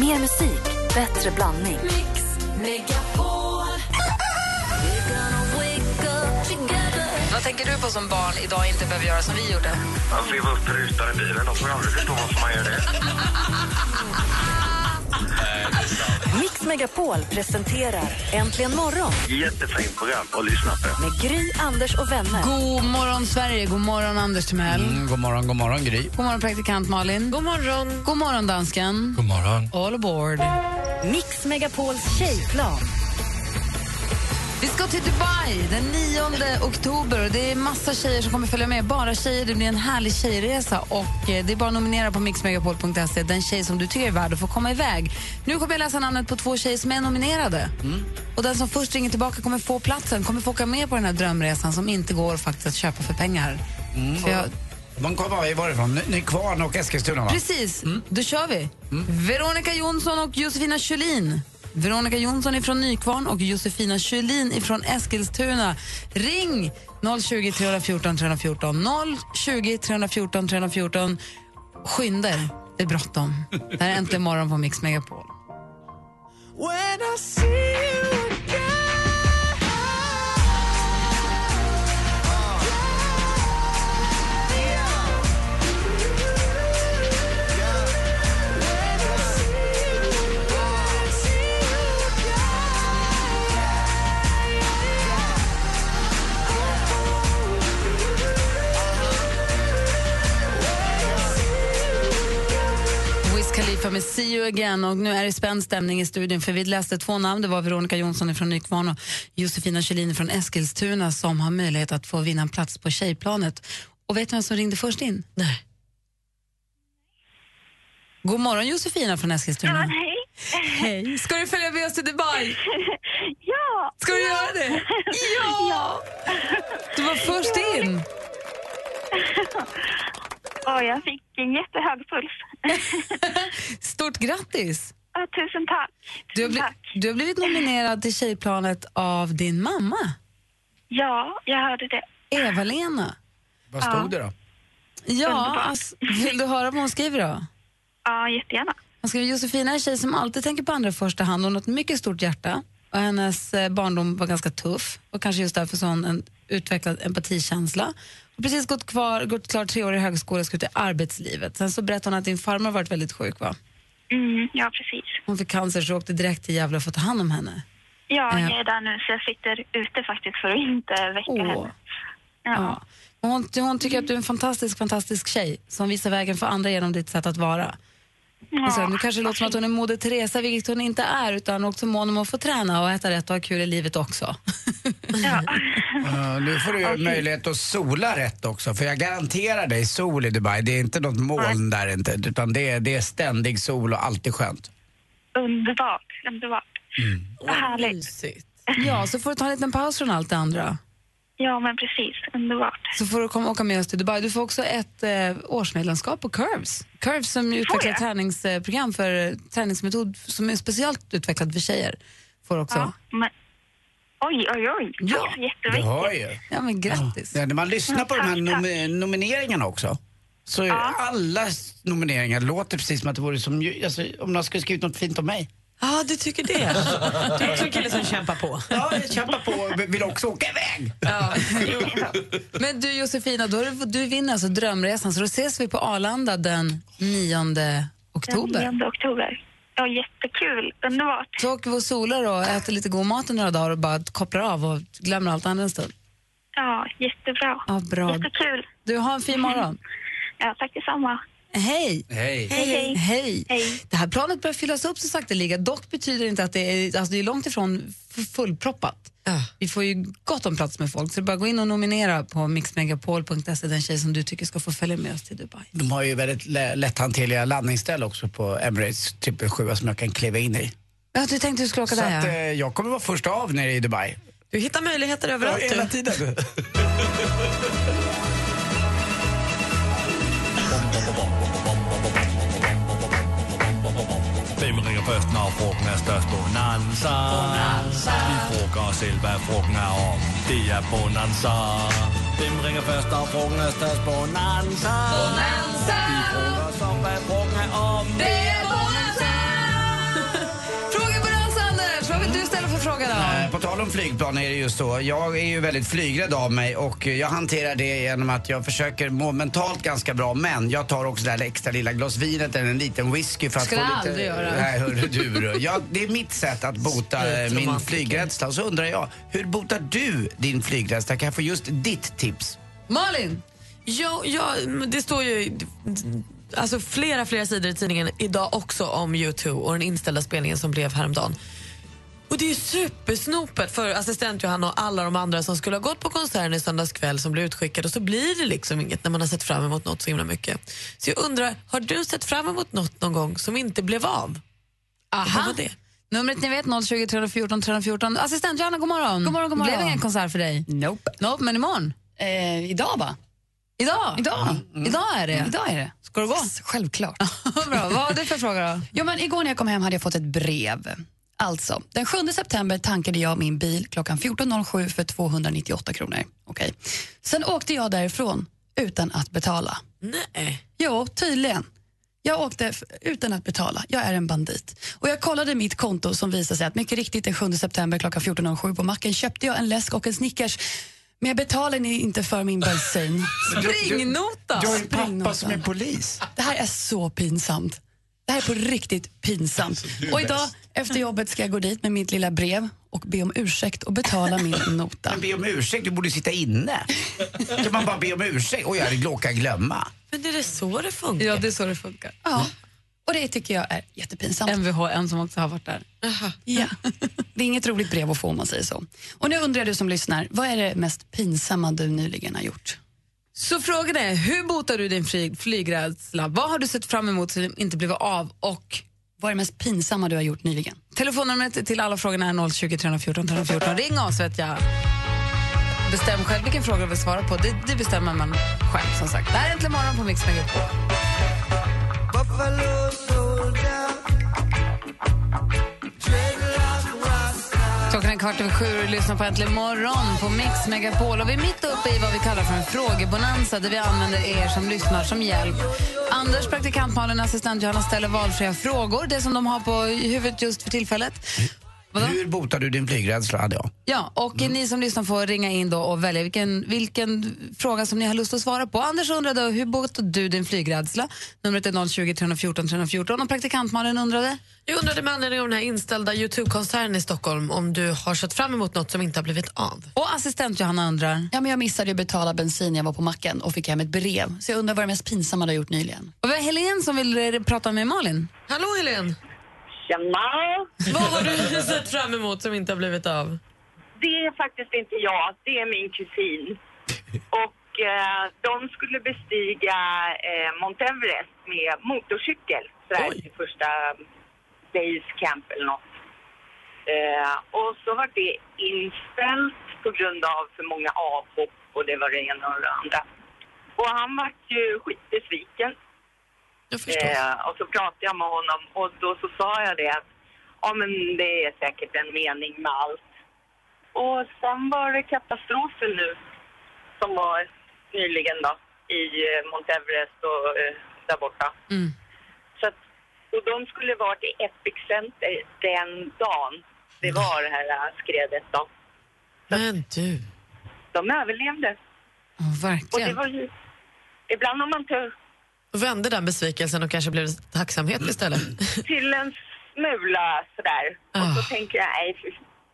Mer musik, bättre blandning. Vad tänker du på som barn idag inte behöver göra som vi gjorde? Att leva upp rutan i bilen, och får aldrig förstå varför man gör det. Mix Megapol presenterar Äntligen morgon Jättefint program att lyssna på. med Gry, Anders och vänner. God morgon, Sverige. God morgon, Anders Timell. Mm, god morgon, god morgon Gry. God morgon, praktikant Malin. God morgon. God morgon, dansken. God morgon. All aboard. Mix Megapols tjejplan. Vi ska till Dubai den 9 oktober. Det är massa tjejer som kommer följa med. Bara tjejer. Det blir en härlig tjejresa. Och eh, Det är bara att nominera på mixmegapol.se den tjej som du tycker är värd att få komma iväg. Nu kommer jag läsa namnet på två tjejer som är nominerade. Och Den som först ringer tillbaka kommer få platsen, kommer få åka med på den här drömresan som inte går faktiskt att köpa för pengar. För jag, De kommer varifrån? Ny- Nykvarn och Eskilstuna va? Precis, då kör vi. Veronica Jonsson och Josefina Kjellin. Veronica Jonsson från Nykvarn och Josefina Kjellin från Eskilstuna. Ring 020 314 314. 020 314 314. Skynda er, det är bråttom. Det här är Äntligen morgon på Mix Megapol. Wiz Khalifa med See you again. Och nu är det spänd stämning i studion för vi läste två namn. Det var Veronica Jonsson från Nykvarn och Josefina Kjellin från Eskilstuna som har möjlighet att få vinna en plats på tjejplanet. Och vet du vem som ringde först in? Nej. God morgon Josefina från Eskilstuna. hej. Hej. Ska du följa med oss till Dubai? Ja! Ska du göra det? Ja! Ja. Du var först in. Och jag fick en jättehög puls. Stort grattis. Ja, tusen tack. Du har, Tusen bli- tack. du har blivit nominerad till tjejplanet av din mamma, Ja, jag hörde det. Eva-Lena. Vad stod det då? Ja, alltså, vill du höra vad hon skriver då? Ja, jättegärna. Hon skriver Josefina är en tjej som alltid tänker på andra i första hand. Hon har ett mycket stort hjärta och hennes eh, barndom var ganska tuff och kanske just därför så har hon en utvecklad empatikänsla. Precis gått, kvar, gått klart tre år i högskola och ska ut i arbetslivet. Sen så berättade hon att din farmor varit väldigt sjuk va? Mm, ja, precis. Hon fick cancer så åkte direkt till Gävle för att ta hand om henne. Ja, Ja. jag är där nu så jag sitter ute faktiskt för att inte väcka Åh. henne. Ja. Ja. Och Hon, hon tycker att du är en fantastisk, fantastisk tjej som visar vägen för andra genom ditt sätt att vara. Ja. Och så, nu kanske det låter som att hon är Moder Teresa, vilket hon inte är, utan också mån om att få träna och äta rätt och ha kul i livet också. Ja. Uh, nu får du ju möjlighet att sola rätt också, för jag garanterar dig sol i Dubai. Det är inte något moln där inte, utan det är, det är ständig sol och alltid skönt. Underbart, underbart. Vad härligt. Ja, så får du ta en liten paus från allt det andra. Ja, men precis. Underbart. Så får du komma åka med oss till Dubai. Du får också ett eh, årsmedlemskap på Curves. Curves som utvecklar träningsprogram för träningsmetod som är speciellt utvecklad för tjejer. Får också. Ja, men... Oj, oj, oj. Ja, ju. Ja, men grattis. Ja, när man lyssnar på de här nom- nomineringarna också, så är alla nomineringar låter precis som att det vore som, alltså, om någon skulle skrivit något fint om mig. Ja, du tycker det? Du är också en kille som kämpar på. Ja, jag kämpar på och vill också åka iväg. Men du Josefina, då är det, du vinner alltså drömresan så då ses vi på Arlanda den 9 oktober. Den 9 oktober. Ja, jättekul. Underbart. Så åker vi och solar och äter lite god mat i några dagar och bara kopplar av och glömmer allt annat en stund. Ja, jättebra. Ja, bra. Jättekul. Du, har en fin morgon. Ja, tack detsamma. Hej! Hej. Hej, hej. Hej! Det här planet börjar fyllas upp så sakteliga. Dock betyder inte att det är, alltså det är långt ifrån fullproppat. Vi får ju gott om plats med folk, så bara gå in och nominera på mixmegapol.se den tjej som du tycker ska få följa med oss till Dubai. De har ju väldigt lä- lätthanterliga landningsställ också på Emirates trippel 7 som jag kan kliva in i. Ja, du tänkte du skulle åka Så där att, ja. eh, jag kommer vara först av nere i Dubai. Du hittar möjligheter överallt. hela du. tiden. først, når frugten er størst? Bonanza. Bonanza. Vi frugger os selv, hvad frugten er om. Det er Bonanza. Hvem ringer først, når frugten er størst? Bonanza. Bonanza. Vi frugger os om, hvad frugten er om. Det fråga då? På tal om flygplan är det ju så. Jag är ju väldigt flygrädd av mig och jag hanterar det genom att jag försöker må mentalt ganska bra men jag tar också det här extra lilla glas vinet eller en liten whisky för att Skulle få jag lite... aldrig göra. Nej, hörru du. du. Ja, det är mitt sätt att bota eh, min flygrädsla. Och så undrar jag, hur botar du din flygrädsla? Kan jag få just ditt tips? Malin! Ja, ja, det står ju alltså flera, flera sidor i tidningen idag också om U2 och den inställda spelningen som blev häromdagen. Och det är supersnopet för assistent Johanna och alla de andra som skulle ha gått på konserten i söndags kväll som blev utskickade och så blir det liksom inget när man har sett fram emot något så himla mycket. Så jag undrar, har du sett fram emot något någon gång som inte blev av? Vad Aha. var det? Numret ni vet, 020 314 314. Assistent Johanna, god morgon. God morgon, god morgon. Blev ingen konsert för dig? Nope. Nope, men imorgon? Eh, idag va? Idag? Idag. Idag är det. Idag är det. Ska du gå? Självklart. Bra. Vad har du för fråga då? Jo, men igår när jag kom hem hade jag fått ett brev. Alltså, den 7 september tankade jag min bil klockan 14.07 för 298 kronor. Okej. Sen åkte jag därifrån utan att betala. Nej. Jo, tydligen. Jag åkte utan att betala. Jag är en bandit. Och Jag kollade mitt konto som visade sig att mycket riktigt den 7 september klockan 14.07 på macken köpte jag en läsk och en Snickers. Men jag betalade inte för min bensin. Springnota! Du har ju en pappa som är polis. Det här är så pinsamt. Det här är på riktigt pinsamt. Och idag efter jobbet ska jag gå dit med mitt lilla brev och be om ursäkt och betala min nota. Men be om ursäkt, du borde sitta inne. Kan man bara be om ursäkt? Oj, jag råkat glömma. Men är det så det funkar? Ja, det är så det funkar. Ja. Och det tycker jag är jättepinsamt. Mvh, en som också har varit där. Ja. Det är inget roligt brev att få om man säger så. Och nu undrar du som lyssnar, vad är det mest pinsamma du nyligen har gjort? Så frågan är, hur botar du din flyg, flygrädsla? Vad har du sett fram emot som inte blivit av? Och Vad är det mest pinsamma du har gjort nyligen? telefonnumret till alla frågorna är 020 314 314. Ring oss vet jag. Bestäm själv vilken fråga du vill svara på. Det, det bestämmer man själv som sagt. Det här är Äntligen morgon på Mix Megapol. Klockan är kvart över sju och lyssnar på Äntligen morgon på Mix Megapol. Och vi är mitt uppe i vad vi kallar för en frågebonanza där vi använder er som lyssnar som hjälp. Anders, praktikant Malin, assistent Johanna ställer valfria frågor, det som de har på huvudet just för tillfället. Vadå? Hur botar du din flygrädsla? hade jag. Ja, och ni som lyssnar får ringa in då och välja vilken, vilken fråga som ni har lust att svara på. Anders undrade hur botar du din flygrädsla? Numret är 020 314 314 och praktikantmannen undrade? Jag undrade med anledning av den här inställda U2-konserten i Stockholm om du har sett fram emot något som inte har blivit av. Och assistent Johanna undrar? Ja, men jag missade att betala bensin när jag var på macken och fick hem ett brev. Så jag undrar vad det mest pinsamma du har gjort nyligen? Och vi har Helene som vill eh, prata med Malin. Hallå Helene! Tjena! Vad har du sett fram emot som inte har blivit av? Det är faktiskt inte jag, det är min kusin. Och eh, de skulle bestiga eh, Mount Everest med motorcykel sådär Oj. till första base camp eller något. Eh, och så var det inställt på grund av för många avhopp och det var det ena och det andra. Och han var ju skitbesviken. Eh, och så pratade jag med honom och då så sa jag det att ja men det är säkert en mening med allt. Och sen var det katastrofen nu som var nyligen då i eh, Mount Everest och eh, där borta. Mm. Så att, och de skulle varit i Epicenter den dagen det var det här skredet då. Men du. De överlevde. Oh, Och det verkligen. var ju... Ibland har man tur vände den besvikelsen och kanske blev tacksamhet istället. till en smula sådär. Och så Ah. tänker jag, nej fy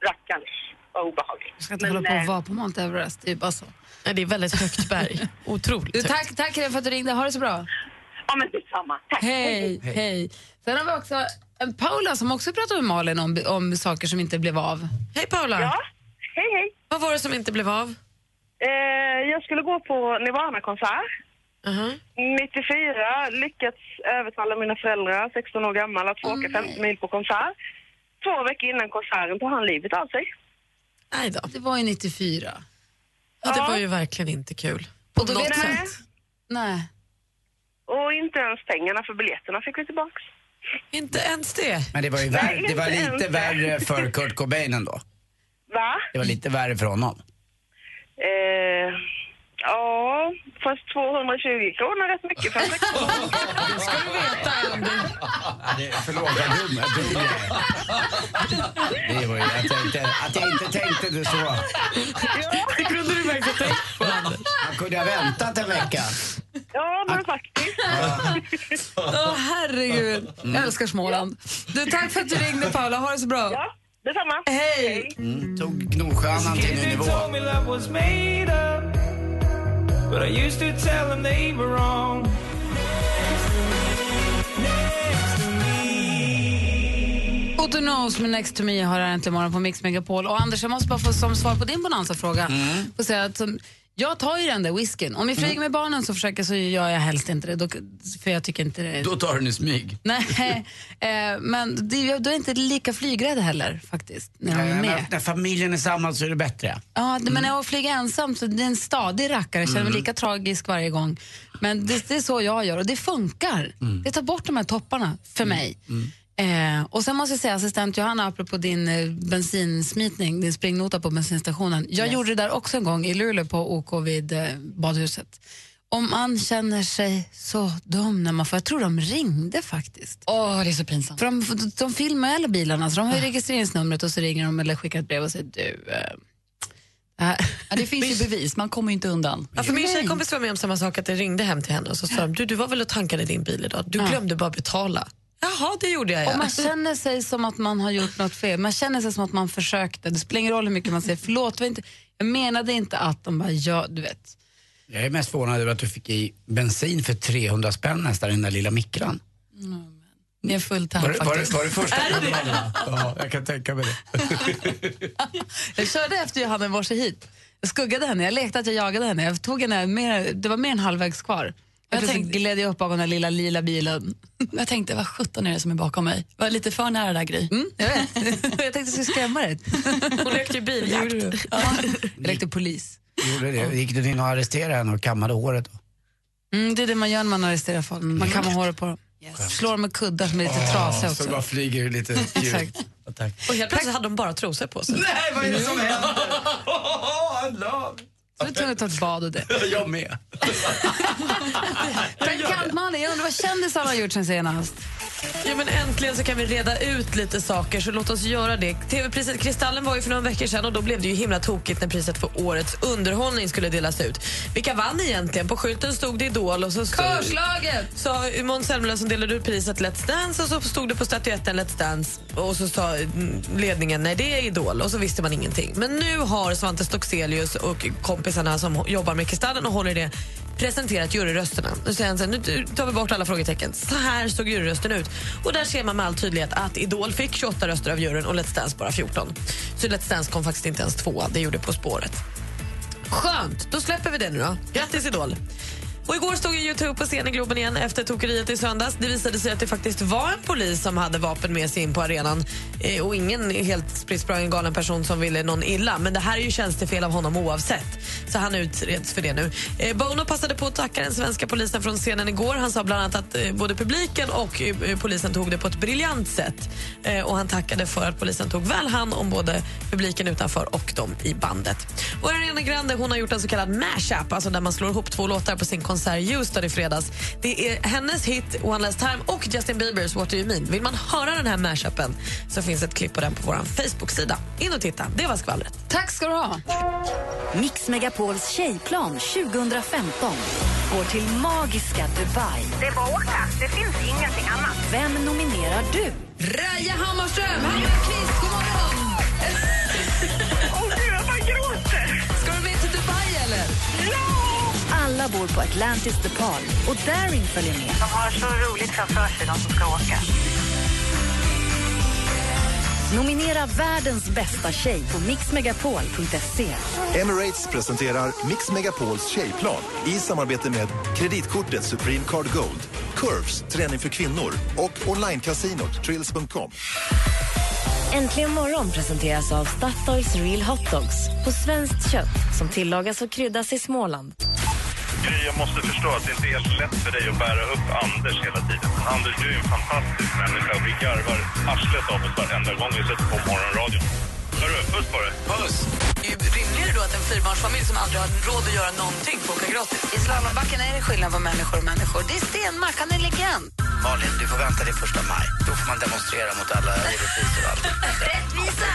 rackarns vad obehagligt. Jag ska inte Men, hålla på och eh, vara på Mount Everest. Det är bara så. Nej, det är väldigt högt berg. Otroligt Du, högt. tack, tack för att du ringde. Ha det så bra. Ja men detsamma. Tack. Hej, hej. Sen har vi också en Paula som också pratar med Malin om, om saker som inte blev av. Hej Paula! Ja, hej hej. Vad var det som inte blev av? Eh, jag skulle gå på Nirvana-konsert. Aha. 94, lyckats övertala mina föräldrar, 16 år gammal, att få åka 50 mil på konsert. Två veckor innan konserten tog han livet av sig. Nej då. Det var ju 94. Ja, det Ja. var ju verkligen inte kul. På Och då något man- sätt. Nej. Och inte ens pengarna för biljetterna fick vi tillbaks. Inte ens det. Men det var ju Nej, värre, det var lite ens. värre för Kurt Cobain ändå. Va? Det var lite värre för honom. Eh, fast 220 kronor är rätt mycket för en lektion. Det ska du veta, Andy. Ja, det är förlåt, vad dum, jag är. Det var ju att jag inte, att jag inte tänkte det så. Det kunde du verkligen tänkt på, Anders. Man kunde ha väntat en vecka. Ja, men faktiskt. Åh, herregud. Jag älskar Småland. Du, tack för att du ringde, Paula. Ha det så bra. Ja, detsamma. Hej! Mm, tog Gnosjöannan till en ny nivå. But I used to tell them they were wrong. Otto Knows med Next to me har här äntligen morgon på Mix Megapol. Och Anders, jag måste bara få som svar på din bonanza-fråga få säga att som, jag tar ju den där whiskyn. Om vi flyger med barnen så försöker så gör jag helst inte det. Då, för jag tycker inte det Då tar den i smyg. Nej, eh, men det, då är inte lika flygrädd heller faktiskt. När de är med. När, familjen är samman så är det bättre. Ja, det- men när jag flyger ensam så det är en stadig rackare. Jag känner mig lika tragisk varje gång. Men det, det är så jag gör och det funkar. Det tar bort de här topparna för mig. Eh, och sen måste jag säga assistent Johanna, apropå din eh, bensinsmitning, din springnota på bensinstationen. Jag gjorde det där också en gång i Luleå på OK vid eh, badhuset. Och man känner sig så dum när man får, jag tror de ringde faktiskt. Åh, det är så pinsamt. För de, de filmar ju alla bilarna, så de har ju registreringsnumret och så ringer de eller skickar ett brev och säger du, eh, det här. Ja, det finns ju bevis, man kommer ju inte undan. Ja, för min tjejkompis var med om samma sak, att det ringde hem till henne och så sa de, du, du var väl och tankade din bil idag? Du glömde bara betala. Jaha, det gjorde jag. Och Ja. man känner sig som att man har gjort något fel. Man känner sig som att man försökte. Det spelar ingen roll hur mycket man säger förlåt. var Inte, jag menade inte att de bara, ja, du vet. Jag är mest förvånad över att du fick i bensin för 300 spänn nästan i den där lilla mikran. Det är fullt Var, här det- var, faktiskt. var det första? Ja, jag kan tänka mig det. Jag körde efter Johanna i morse hit. Jag skuggade henne, jag lekte att jag jagade henne. Jag tog henne mer, det var mer än halvvägs kvar. Jag tänkte, gled jag upp bakom den lilla lila bilen. Jag tänkte, vad sjutton är det som är bakom mig? Var lite för nära där, Gry. Mm, jag vet. jag tänkte jag skulle skrämma dig. Hon lekte biljakt. Jag lekte polis. Gjorde det. Gick du in och arresterade henne och kammade håret? Då? Mm, det är det man gör när man arresterar folk. Man kammar håret på dem. Slår dem med kuddar som är lite trasiga Så också. bara flyger lite. Exakt. Ja, Tack. Och helt plötsligt hade de bara trosor på sig. Nej, vad är det som händer? Du tvungen att ta ett bad och det. Jag med. Praktikant-Malin, jag undrar vad kändisarna har gjort sen senast? Ja, men äntligen så kan vi reda ut lite saker, så låt oss göra det. TV-priset Kristallen var ju för några veckor sedan och då blev det ju himla tokigt när priset för årets underhållning skulle delas ut. Vilka vann egentligen? På skylten stod det Idol och så stod, Körslaget! sa Måns Zelmerlöw som delade ut priset Let's Dance och så stod det på statyetten Let's Dance och så sa mm, ledningen nej det är Idol och så visste man ingenting. Men nu har Svante Stockselius och kompisarna som jobbar med Kristallen och håller det presenterat juryrösterna. Nu säger han så här, nu tar vi bort alla frågetecken. Så här såg juryrösten ut. Och där ser man med all tydlighet att Idol fick 28 röster av juryn och Let's Dance bara 14. Så Let's Dance kom faktiskt inte ens tvåa, det gjorde På spåret. Skönt, då släpper vi det nu då. Grattis Idol! Och igår stod ju Youtube på scen i Globen igen efter tokeriet i söndags. Det visade sig att det faktiskt var en polis som hade vapen med sig in på arenan eh, och ingen helt spritt galen person som ville någon illa. Men det här är ju tjänstefel av honom oavsett. Så han utreds för det nu. Eh, Bono passade på att tacka den svenska polisen från scenen igår. Han sa bland annat att eh, både publiken och eh, eh, polisen tog det på ett briljant sätt. Eh, och han tackade för att polisen tog väl hand om både publiken utanför och dem i bandet. Och Ariana Grande hon har gjort en så kallad mashup, alltså där man slår ihop två låtar på sin konsert i Houston i fredags. Det är hennes hit One Last Time och Justin Biebers What Do You Mean. Vill man höra den här mashupen så finns ett klipp på den på vår Facebook-sida. In och titta, det var skvallret. Tack ska du ha. Mix Megapols tjejplan 2015 går till magiska Dubai. Det är bara åka. Det finns ingenting annat. Vem nominerar du? Raja Hammarström, Hammarkvist, god morgon! Alla bor på Atlantis DePaul och Daring följer med. De har så roligt framför sig, de som ska åka. Nominera världens bästa tjej på mixmegapol.se. Emirates presenterar Mix Megapols tjejplan i samarbete med kreditkortet Supreme Card Gold, Curves, träning för kvinnor och onlinecasinot Trills.com. Äntligen morgon presenteras av Statoils Real Hot Dogs på svenskt kött som tillagas och kryddas i Småland. Jag måste förstå att det inte är helt lätt för dig att bära upp Anders hela tiden. Anders, du är en fantastisk människa. Vi garvar arslet av oss varenda gång vi sätter på morgonradion. Hörru, puss på dig. Puss! Rimligare då att en fyrbarnsfamilj som aldrig har råd att göra någonting får åka gratis. I slalombacken är det skillnad på människor och människor. Det är Stenmark, han är legend. Malin, du får vänta till första maj. Då får man demonstrera mot alla orättvisor och allt. Rättvisa!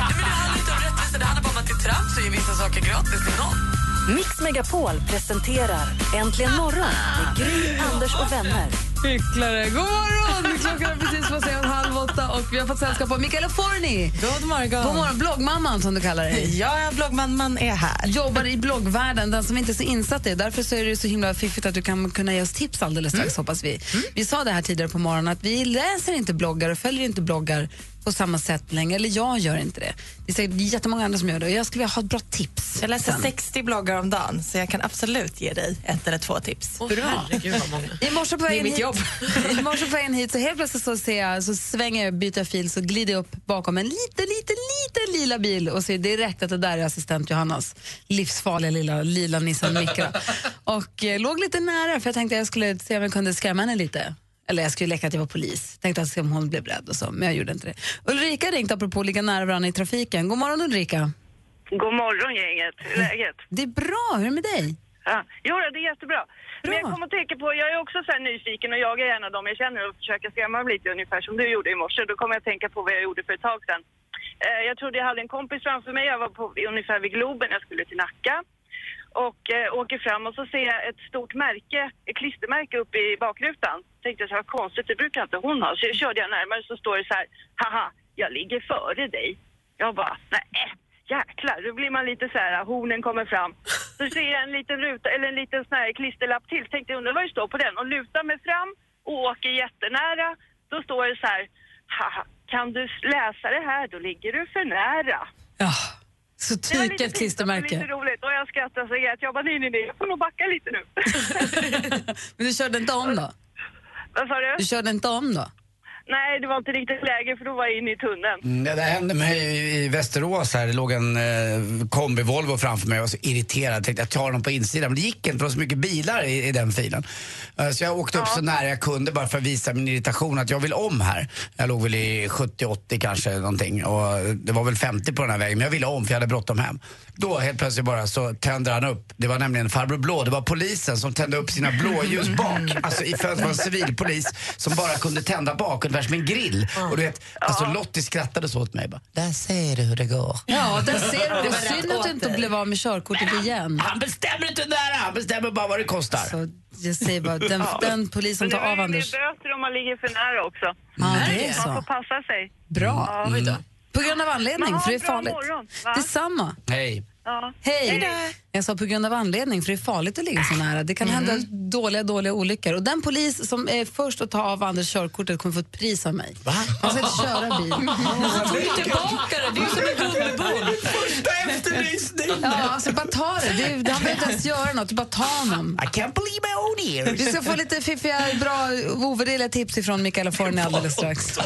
Nej, men det handlar inte om rättvisa, det handlar bara om att det är trams att ge vissa saker gratis till någon. Mix Megapol presenterar Äntligen morgon med Gry, Anders och vänner. Hycklare. God morgon! Klockan är precis passerat halv åtta och vi har fått sällskap av Mikaela Forni. God morgon. God morgon, bloggmamman som du kallar dig. Ja, bloggmamman är här. Jobbar i bloggvärlden, den som inte är så insatt i. Därför så är det så himla fiffigt att du kan kunna ge oss tips alldeles strax, hoppas vi. Vi sa det här tidigare på morgonen att vi läser inte bloggar och följer inte bloggar på samma sätt längre, eller jag gör inte det. Det är säkert jättemånga andra som gör det och jag skulle vilja ha ett bra tips. Jag läser sen. 60 bloggar om dagen, så jag kan absolut ge dig ett eller två tips. Vad många. I morse på vägen hit. I morse på vägen hit så helt plötsligt så, ser jag, så svänger jag, byter jag fil, så glider jag upp bakom en liten, liten, liten lila bil och ser direkt att det där är assistent Johannas livsfarliga lilla lila Nissan Micra. och eh, låg lite nära för jag tänkte jag skulle se om jag kunde skrämma henne lite. Eller jag skulle leka att jag var polis. Tänkte att om hon blev rädd och så, men jag gjorde inte det. Ulrika ringt apropå att ligga nära varandra i trafiken. God morgon Ulrika. God morgon gänget, hur är läget? Det är bra, hur är det med dig? Ja. Jo, det är jättebra. Men jag kommer att tänka på, jag är också så nyfiken och jag är en av dem jag känner och försöker skrämma dem lite ungefär som du gjorde i morse. Då kommer jag att tänka på vad jag gjorde för ett tag sedan. Eh, jag trodde jag hade en kompis framför mig, jag var på, ungefär vid Globen, jag skulle till Nacka. Och eh, åker fram och så ser jag ett stort märke, ett klistermärke uppe i bakrutan. Tänkte jag så här, konstigt, det brukar inte hon ha. Så jag körde jag närmare så står det så här, haha, jag ligger före dig. Jag bara, nej, jäklar. Då blir man lite så här, ah, hornen kommer fram. Så ser jag en liten ruta, eller en liten sån här klisterlapp till. Tänkte jag undrar vad det står på den och lutar mig fram och åker jättenära. Då står det så här, haha, kan du läsa det här? Då ligger du för nära. Ja, så Det var lite tyket pinsamt och klistermärke. lite roligt och jag skrattade så att jag bara, nej, nej, nej, jag får nog backa lite nu. Men du körde inte om då? Vad sa du? Du körde inte om då? Nej, det var inte riktigt läge för då var jag inne i tunneln. Mm, Det hände mig i- Västerås här. Det låg en eh, kombi Volvo framför mig och jag var så irriterad. Tänkte jag tar dem på insidan. Men det gick inte för det var så mycket bilar i, i den filen. Eh, så jag åkte upp så nära jag kunde bara för att visa min irritation att jag vill om här. Jag låg väl i 70-80 kanske någonting. Och det var väl 50 på den här vägen. Men jag ville om för jag hade bråttom hem. Då helt plötsligt bara så tände han upp. Det var nämligen farbror blå. Det var polisen som tände upp sina blåljus bak. Alltså i fönstret var en civilpolis som bara kunde tända bak ungefär som en grill. Och du vet, alltså Lottie skrattade så åt mig. Bara, Där ser du hur det går. Ja, där ser du. Det Det var synd att du inte blev av med körkortet igen. Han bestämmer inte där, han bestämmer bara vad det kostar. Så jag säger bara, den, den polisen Men det tar av Anders. mer böter om man ligger för nära också. Ja, det är Man får så. passa sig. Bra. Ja. På grund av anledning, Men för det är farligt. morgon, va? Detsamma. Hej. Ja. Hej! Jag sa på grund av anledning, för det är farligt att ligga så nära. Det kan hända dåliga, dåliga olyckor. Och den polis som är först att ta av Anders körkortet kommer få ett pris av mig. Han ska inte köra bil. Han tog ju tillbaka det, det är ju som en gummibåt. Första efterlysning! Ja, alltså bara ta det. det är, han behöver inte ens göra något, bara ta honom. I can't believe my own ears. Du ska få lite fiffiga, bra, ovärderliga tips ifrån Mikaela Forni alldeles strax.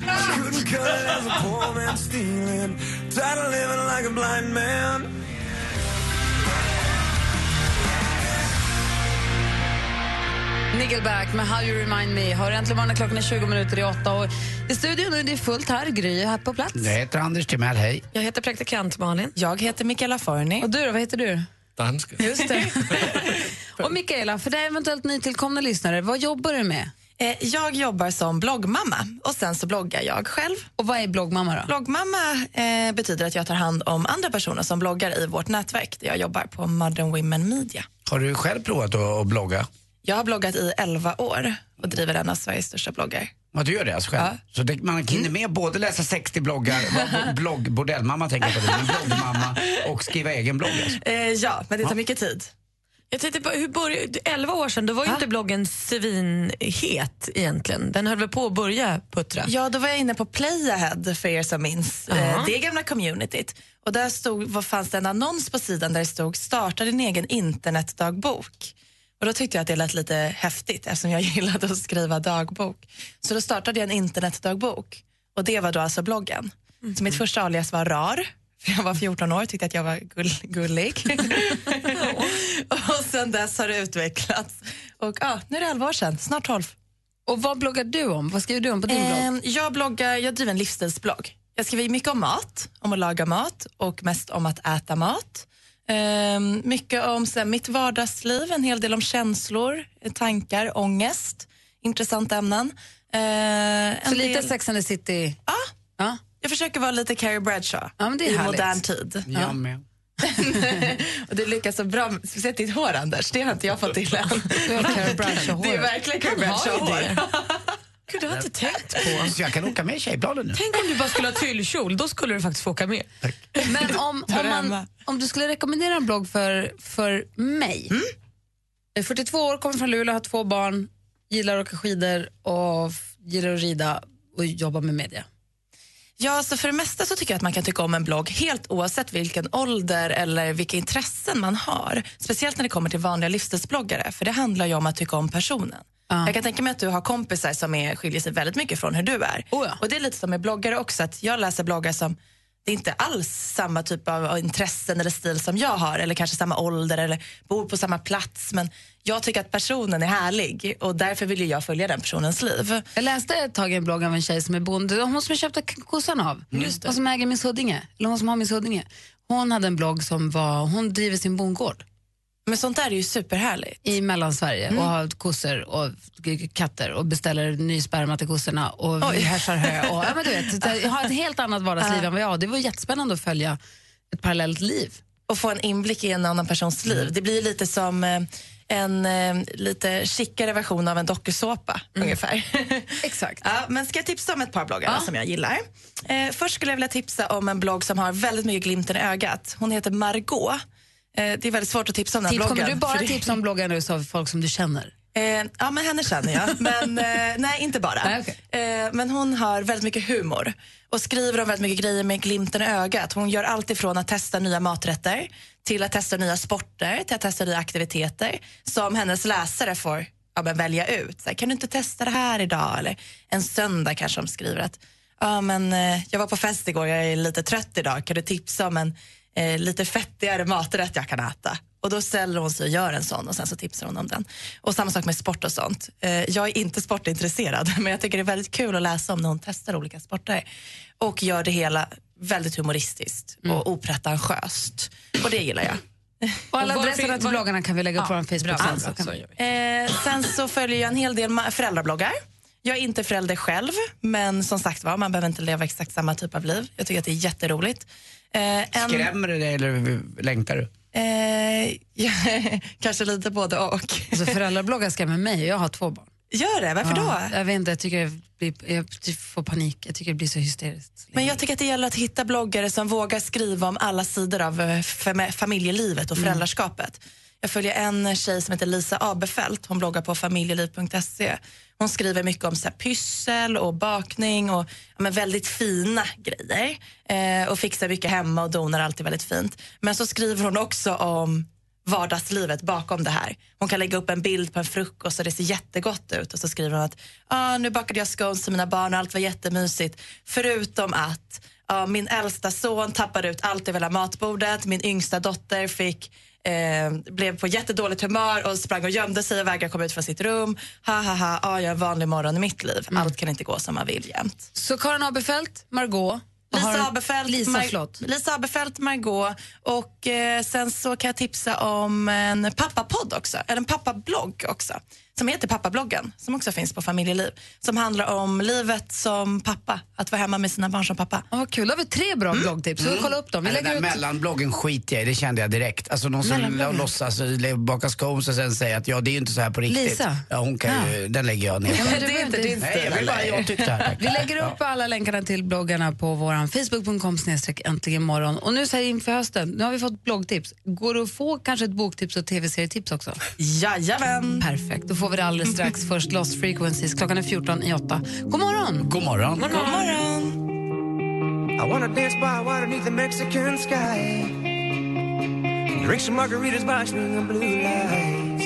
Couldn't cut it as a poor man stealing. Tired of living like a blind man. Nickelback med How You Remind Me. Har äntligen morgonen, klockan är 20 minuter i åtta. Och I studion är det fullt här. Gry är här på plats. Jag heter Anders Timell, hej. Jag heter praktikant Malin. Jag heter Mikaela Forni. Och du då, vad heter du? Danska. Just det. och Mikaela, för dig eventuellt nytillkomna lyssnare, vad jobbar du med? Eh, Jag jobbar som bloggmamma och sen så bloggar jag själv. Och vad är bloggmamma då? Bloggmamma eh, betyder att jag tar hand om andra personer som bloggar i vårt nätverk där jag jobbar på Modern Women Media. Har du själv provat att, att blogga? Jag har bloggat i 11 år och driver en av Sveriges största bloggar. Ja, du gör det alltså själv? Ja. Så det, man hinner med både läsa 60 bloggar, blogg, bordellmamma tänker jag på, det, bloggmamma och skriva egen blogg alltså. Eh, ja, men det tar mycket tid. Jag tänkte på, hur började, 11 år sedan, då var ju inte bloggen svinhet egentligen. Den höll väl på att börja puttra. Ja, då var jag inne på Playahead för er som minns Ja. eh, det gamla communityt. Och där stod, vad fanns det en annons på sidan där det stod starta din egen internetdagbok. Och då tyckte jag att det lät lite häftigt eftersom jag gillade att skriva dagbok. Så då startade jag en internetdagbok och det var då alltså bloggen. Så mitt första alias var RAR, för jag var 14 år tyckte att jag var gull, gullig. och sen dess har det utvecklats. Och ja, nu är det 11 år sedan, snart 12. Och vad bloggar du om? Vad skriver du om på din blogg? Ehm, Jag bloggar, jag driver en livsstilsblogg. Jag skriver mycket om mat, om att laga mat och mest om att äta mat. Ehm, mycket om så här, mitt vardagsliv, en hel del om känslor, tankar, ångest. Intressanta ämnen. Ehm, Så lite del- Sex and the City? Ja. ja. Jag försöker vara lite Carrie Bradshaw Ja, men det är i härligt. modern tid. Jag med. och det lyckas så bra, speciellt ditt hår Anders, det har inte jag fått till än. Du. Det är verkligen Carrie Bradshaw-hår. Gud, det har jag inte tänkt på. Så jag kan åka med i Tjejbladet nu. Tänk om du bara skulle ha tyllkjol, då skulle du faktiskt få åka med. Men om, om, man, om du skulle rekommendera en blogg för, för mig. Mm. Jag är 42 år, kommer från Luleå, har två barn, gillar att åka skidor och gillar att rida och jobba med media. Ja, så för det mesta så tycker jag att man kan tycka om en blogg helt oavsett vilken ålder eller vilka intressen man har. Speciellt när det kommer till vanliga livsstilsbloggare, för det handlar ju om att tycka om personen. Jag kan tänka mig att du har kompisar som är, skiljer sig väldigt mycket från hur du är. Och det är lite som med bloggare också, att jag läser bloggar som det är inte alls samma typ av intressen eller stil som jag har eller kanske samma ålder eller bor på samma plats. Men jag tycker att personen är härlig och därför vill jag följa den personens liv. Jag läste ett tag en blogg av en tjej som är bonde, hon som jag köpte kossan av, hon som äger Miss Huddinge, eller hon som har Miss Huddinge. Hon hade en blogg som var, hon driver sin bondgård. Men sånt där är ju superhärligt. I Mellansverige Mm. och har kossor och katter och beställer ny sperma till kossorna och Oj. härsar hö. Och, ja, men du vet, jag har ett helt annat vardagsliv än vad jag har. Det var jättespännande att följa ett parallellt liv. och få en inblick i en annan persons liv. Det blir lite som eh, en eh, lite chicare version av en dokusåpa ungefär. Exakt. Ja, men ska jag tipsa om ett par bloggar Ja. som jag gillar? Eh, först skulle jag vilja tipsa om en blogg som har väldigt mycket glimten i ögat. Hon heter Margot. Eh, det är väldigt svårt att tipsa om den här Tips, bloggen. kommer du bara det- tipsa om bloggar nu av folk som du känner? Eh, ja, men henne känner jag. Men eh, nej, inte bara. Nej, okej. eh, men hon har väldigt mycket humor och skriver om väldigt mycket grejer med glimten i ögat. Hon gör allt ifrån att testa nya maträtter till att testa nya sporter, till att testa nya aktiviteter som hennes läsare får ja, men välja ut. Så kan du inte testa det här idag? Eller en söndag kanske de skriver att ja, men, eh, jag var på fest igår, jag är lite trött idag. Kan du tipsa om en eh, lite fettigare maträtt jag kan äta? Och då ställer hon sig och gör en sån och sen så tipsar hon om den. Och samma sak med sport och sånt. Eh, jag är inte sportintresserad men jag tycker det är väldigt kul att läsa om när hon testar olika sporter. Och gör det hela väldigt humoristiskt och opretentiöst. Och det gillar jag. Och alla adresserna till bloggarna kan vi lägga upp på Ja, vår Facebook bra, sen. bra, Så. Eh, sen så följer jag en hel del föräldrabloggar. Jag är inte förälder själv, men som sagt var, man behöver inte leva exakt samma typ av liv. Jag tycker att det är jätteroligt. Eh, en, Skrämmer det dig eller längtar du? eh, ja, kanske lite både och. Alltså föräldrabloggar skrämmer mig jag har två barn. Gör det? Varför Ja, då? Jag vet inte, jag tycker jag, blir, jag får panik. Jag tycker det blir så hysteriskt. Men jag tycker att det gäller att hitta bloggare som vågar skriva om alla sidor av eh, fam- familjelivet och föräldraskapet. Jag följer en tjej som heter Lisa Abefelt. Hon bloggar på familjeliv.se. Hon skriver mycket om så här, pyssel och bakning och ja, men väldigt fina grejer. Eh, och fixar mycket hemma och donar alltid väldigt fint. Men så skriver hon också om vardagslivet bakom det här. Hon kan lägga upp en bild på en frukost och det ser jättegott ut och så skriver hon att ah, nu bakade jag scones till mina barn och allt var jättemysigt. Förutom att ah, min äldsta son tappade ut allt över hela matbordet, min yngsta dotter fick Eh, blev på jättedåligt humör och sprang och gömde sig och vägrade komma ut från sitt rum. Ha ha ha, ah, jag är en vanlig morgon i mitt liv. Allt kan inte gå som man vill jämt. Så Karin Abefelt, Margot Lisa Abefelt, Lisa, Mar- förlåt. Lisa Abefelt, Margot och eh, sen så kan jag tipsa om en pappapodd också, eller en pappablogg också, som heter Pappabloggen, som också finns på Familjeliv, som handlar om livet som pappa, att vara hemma med sina barn som pappa. Ja, vad kul, då har vi tre bra bloggtips. Så kolla upp dem. Vi lägger ut... mellanbloggen skiter jag i, det kände jag direkt. Alltså någon som låtsas eh, baka scones och sen säger att ja, det är ju inte så här på riktigt. Lisa? Ja, hon kan ju, den lägger jag ner. Ja, men det är inte din Nej, jag vill bara, jag tyckte det här. tack. Vi lägger upp alla länkarna till bloggarna på vår facebook.com snedstreck äntligen morgon. Och nu så här inför hösten, nu har vi fått bloggtips. Går det att få kanske ett boktips och tv-serietips också? Jajamän! Perfekt, då får vi det alldeles strax. Först Lost Frequencies, klockan är 14 i 8. God morgon! God morgon. God morgon! I wanna dance by water beneath the Mexican sky. Drink some margaritas by swinging blue lights.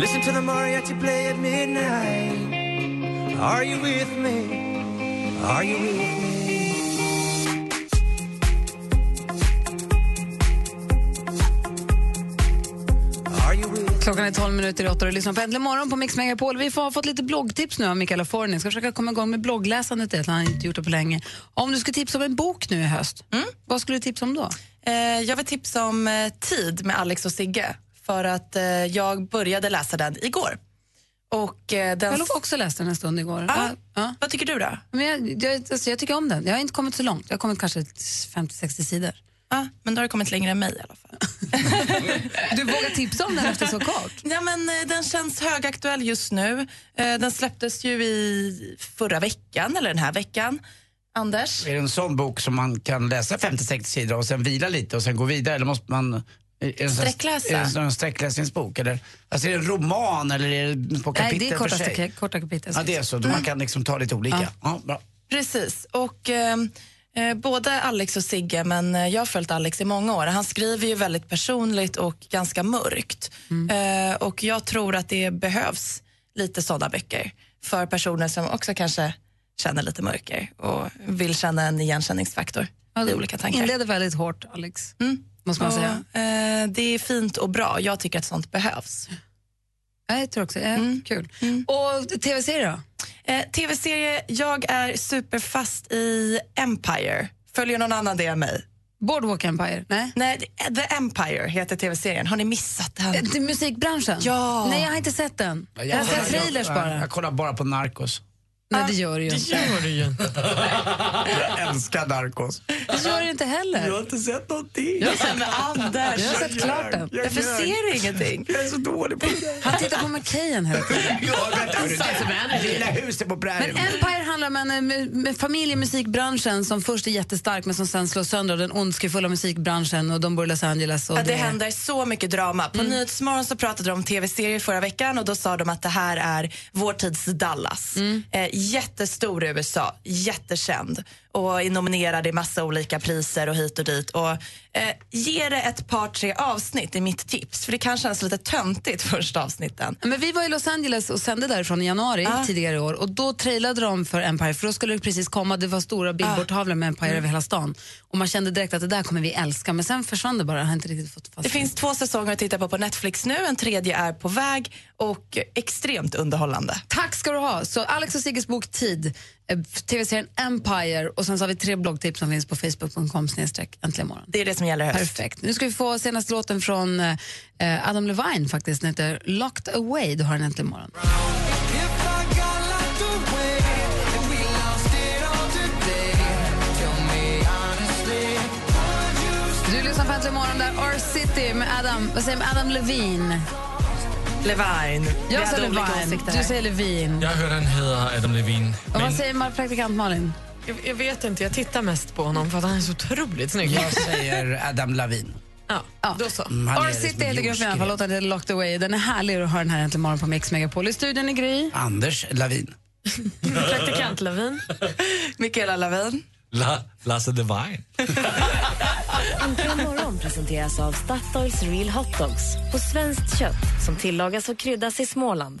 Listen to the mariachi play at midnight. Are you with me? Are you with me? Klockan är 12 minuter i åtta och du lyssnar på Äntligen morgon på Mix Megapol. Vi har fått lite bloggtips nu av Mikaela Forni. Ska försöka komma igång med bloggläsandet, det. han har inte gjort det på länge. Om du skulle tipsa om en bok nu i höst, vad skulle du tipsa om då? Eh, jag vill tipsa om eh, Tid med Alex och Sigge. För att eh, jag började läsa den igår. Och, eh, den... Jag har också läst den en stund igår. Ja. Ja. Vad tycker du då? Men jag, jag, alltså, jag tycker om den. Jag har inte kommit så långt. Jag har kommit kanske 50-60 sidor. Ja, men då har du kommit längre än mig i alla fall. Du vågar tipsa om den efter så kort? Ja, men, eh, den känns högaktuell just nu. Eh, den släpptes ju i förra veckan, eller den här veckan. Anders? Är det en sån bok som man kan läsa 50-60 sidor och sen vila lite och sen gå vidare? Eller måste man... sån- Sträckläsa? Är det en sträckläsningsbok? Eller, alltså är det en roman eller är det på kapitel Nej, det är för korta, sig? korta kapitel. Ja, det är så. Man kan liksom ta lite olika. Ja. bra. Precis. Och, eh, eh, både Alex och Sigge, men eh, jag har följt Alex i många år. Han skriver ju väldigt personligt och ganska mörkt. Eh, och jag tror att det behövs lite sådana böcker för personer som också kanske känner lite mörker och vill känna en igenkänningsfaktor i olika tankar. Inleder väldigt hårt, Alex. Måste man Och, säga. eh, det är fint och bra. Jag tycker att sånt behövs. Jag tror också eh, Kul. Och tv-serie då? Eh, Tv-serie, jag är superfast i Empire. Följer någon annan det än mig? Boardwalk Empire? Nej. Nej, det- The Empire heter tv-serien. Har ni missat den? Till musikbranschen? Ja. Nej, jag har inte sett den. Jag har kollar- sett trailers jag, bara. Jag kollar bara på Narcos. Nej, det gör du ju inte. du ju inte. Jag älskar Narcos. Det gör du inte heller. Jag har inte sett någonting. Ja, men Anders, Jag har sett klart den. Jag Varför ljög. ser du ingenting? Jag är så dålig på det. Han tittar på McKayen hela tiden. Ja, vänta, hörru, det lilla huset på Men prärien. Empire handlar om en med, med familj i musikbranschen som först är jättestark men som sen slås sönder av den ondskefulla musikbranschen och de bor i Los Angeles. Och Ja, det händer så mycket drama. På Nyhetsmorgon så pratade de om tv-serier förra veckan och då sa de att det här är vår tids Dallas. Eh, jättestor i USA, jättekänd och är nominerad i massa olika priser och hit och dit. Och, eh, ge det ett par, tre avsnitt är mitt tips. För det kan kännas lite töntigt första avsnitten. Men vi var i Los Angeles och sände därifrån i januari tidigare i år och då trailade de för Empire för då skulle det precis komma, det var stora billboardtavlor med Empire över hela stan och man kände direkt att det där kommer vi älska men sen försvann det bara, jag har inte riktigt fått fast Det finns två säsonger att titta på på Netflix nu, en tredje är på väg och extremt underhållande. Tack ska du ha. Så Alex och Sigges bok Tid, eh, tv-serien Empire och sen så har vi tre bloggtips som finns på facebook.com äntligen morgon. Det är det som gäller i höst. Perfekt. Nu ska vi få senaste låten från eh, Adam Levine faktiskt. Den heter Locked Away. Du har den äntligen morgon. Du lyssnar på Äntligen morgon där R-City med Adam, vad säger man, Adam Levine. Levine. Vi Jag säger Levine, du säger Levine. Jag har hört han heter Adam Levine. Och vad säger man, praktikant Malin? Jag, jag vet inte, jag tittar mest på honom för att han är så otroligt snygg. Jag säger Adam Lavin. Ja, Ja. då så. Mm, liksom heter gruppen i alla fall, låten heter Locked Away. Den är härlig att höra den här äntligen morgon på Mix Megapol. I studion är Gry. Anders Lavin. Praktikant Lavin. Mikaela Lavin. La, Lasse Devine. Äntligen morgon presenteras av Statoils Real Hot Dogs på svenskt kött som tillagas och kryddas i Småland.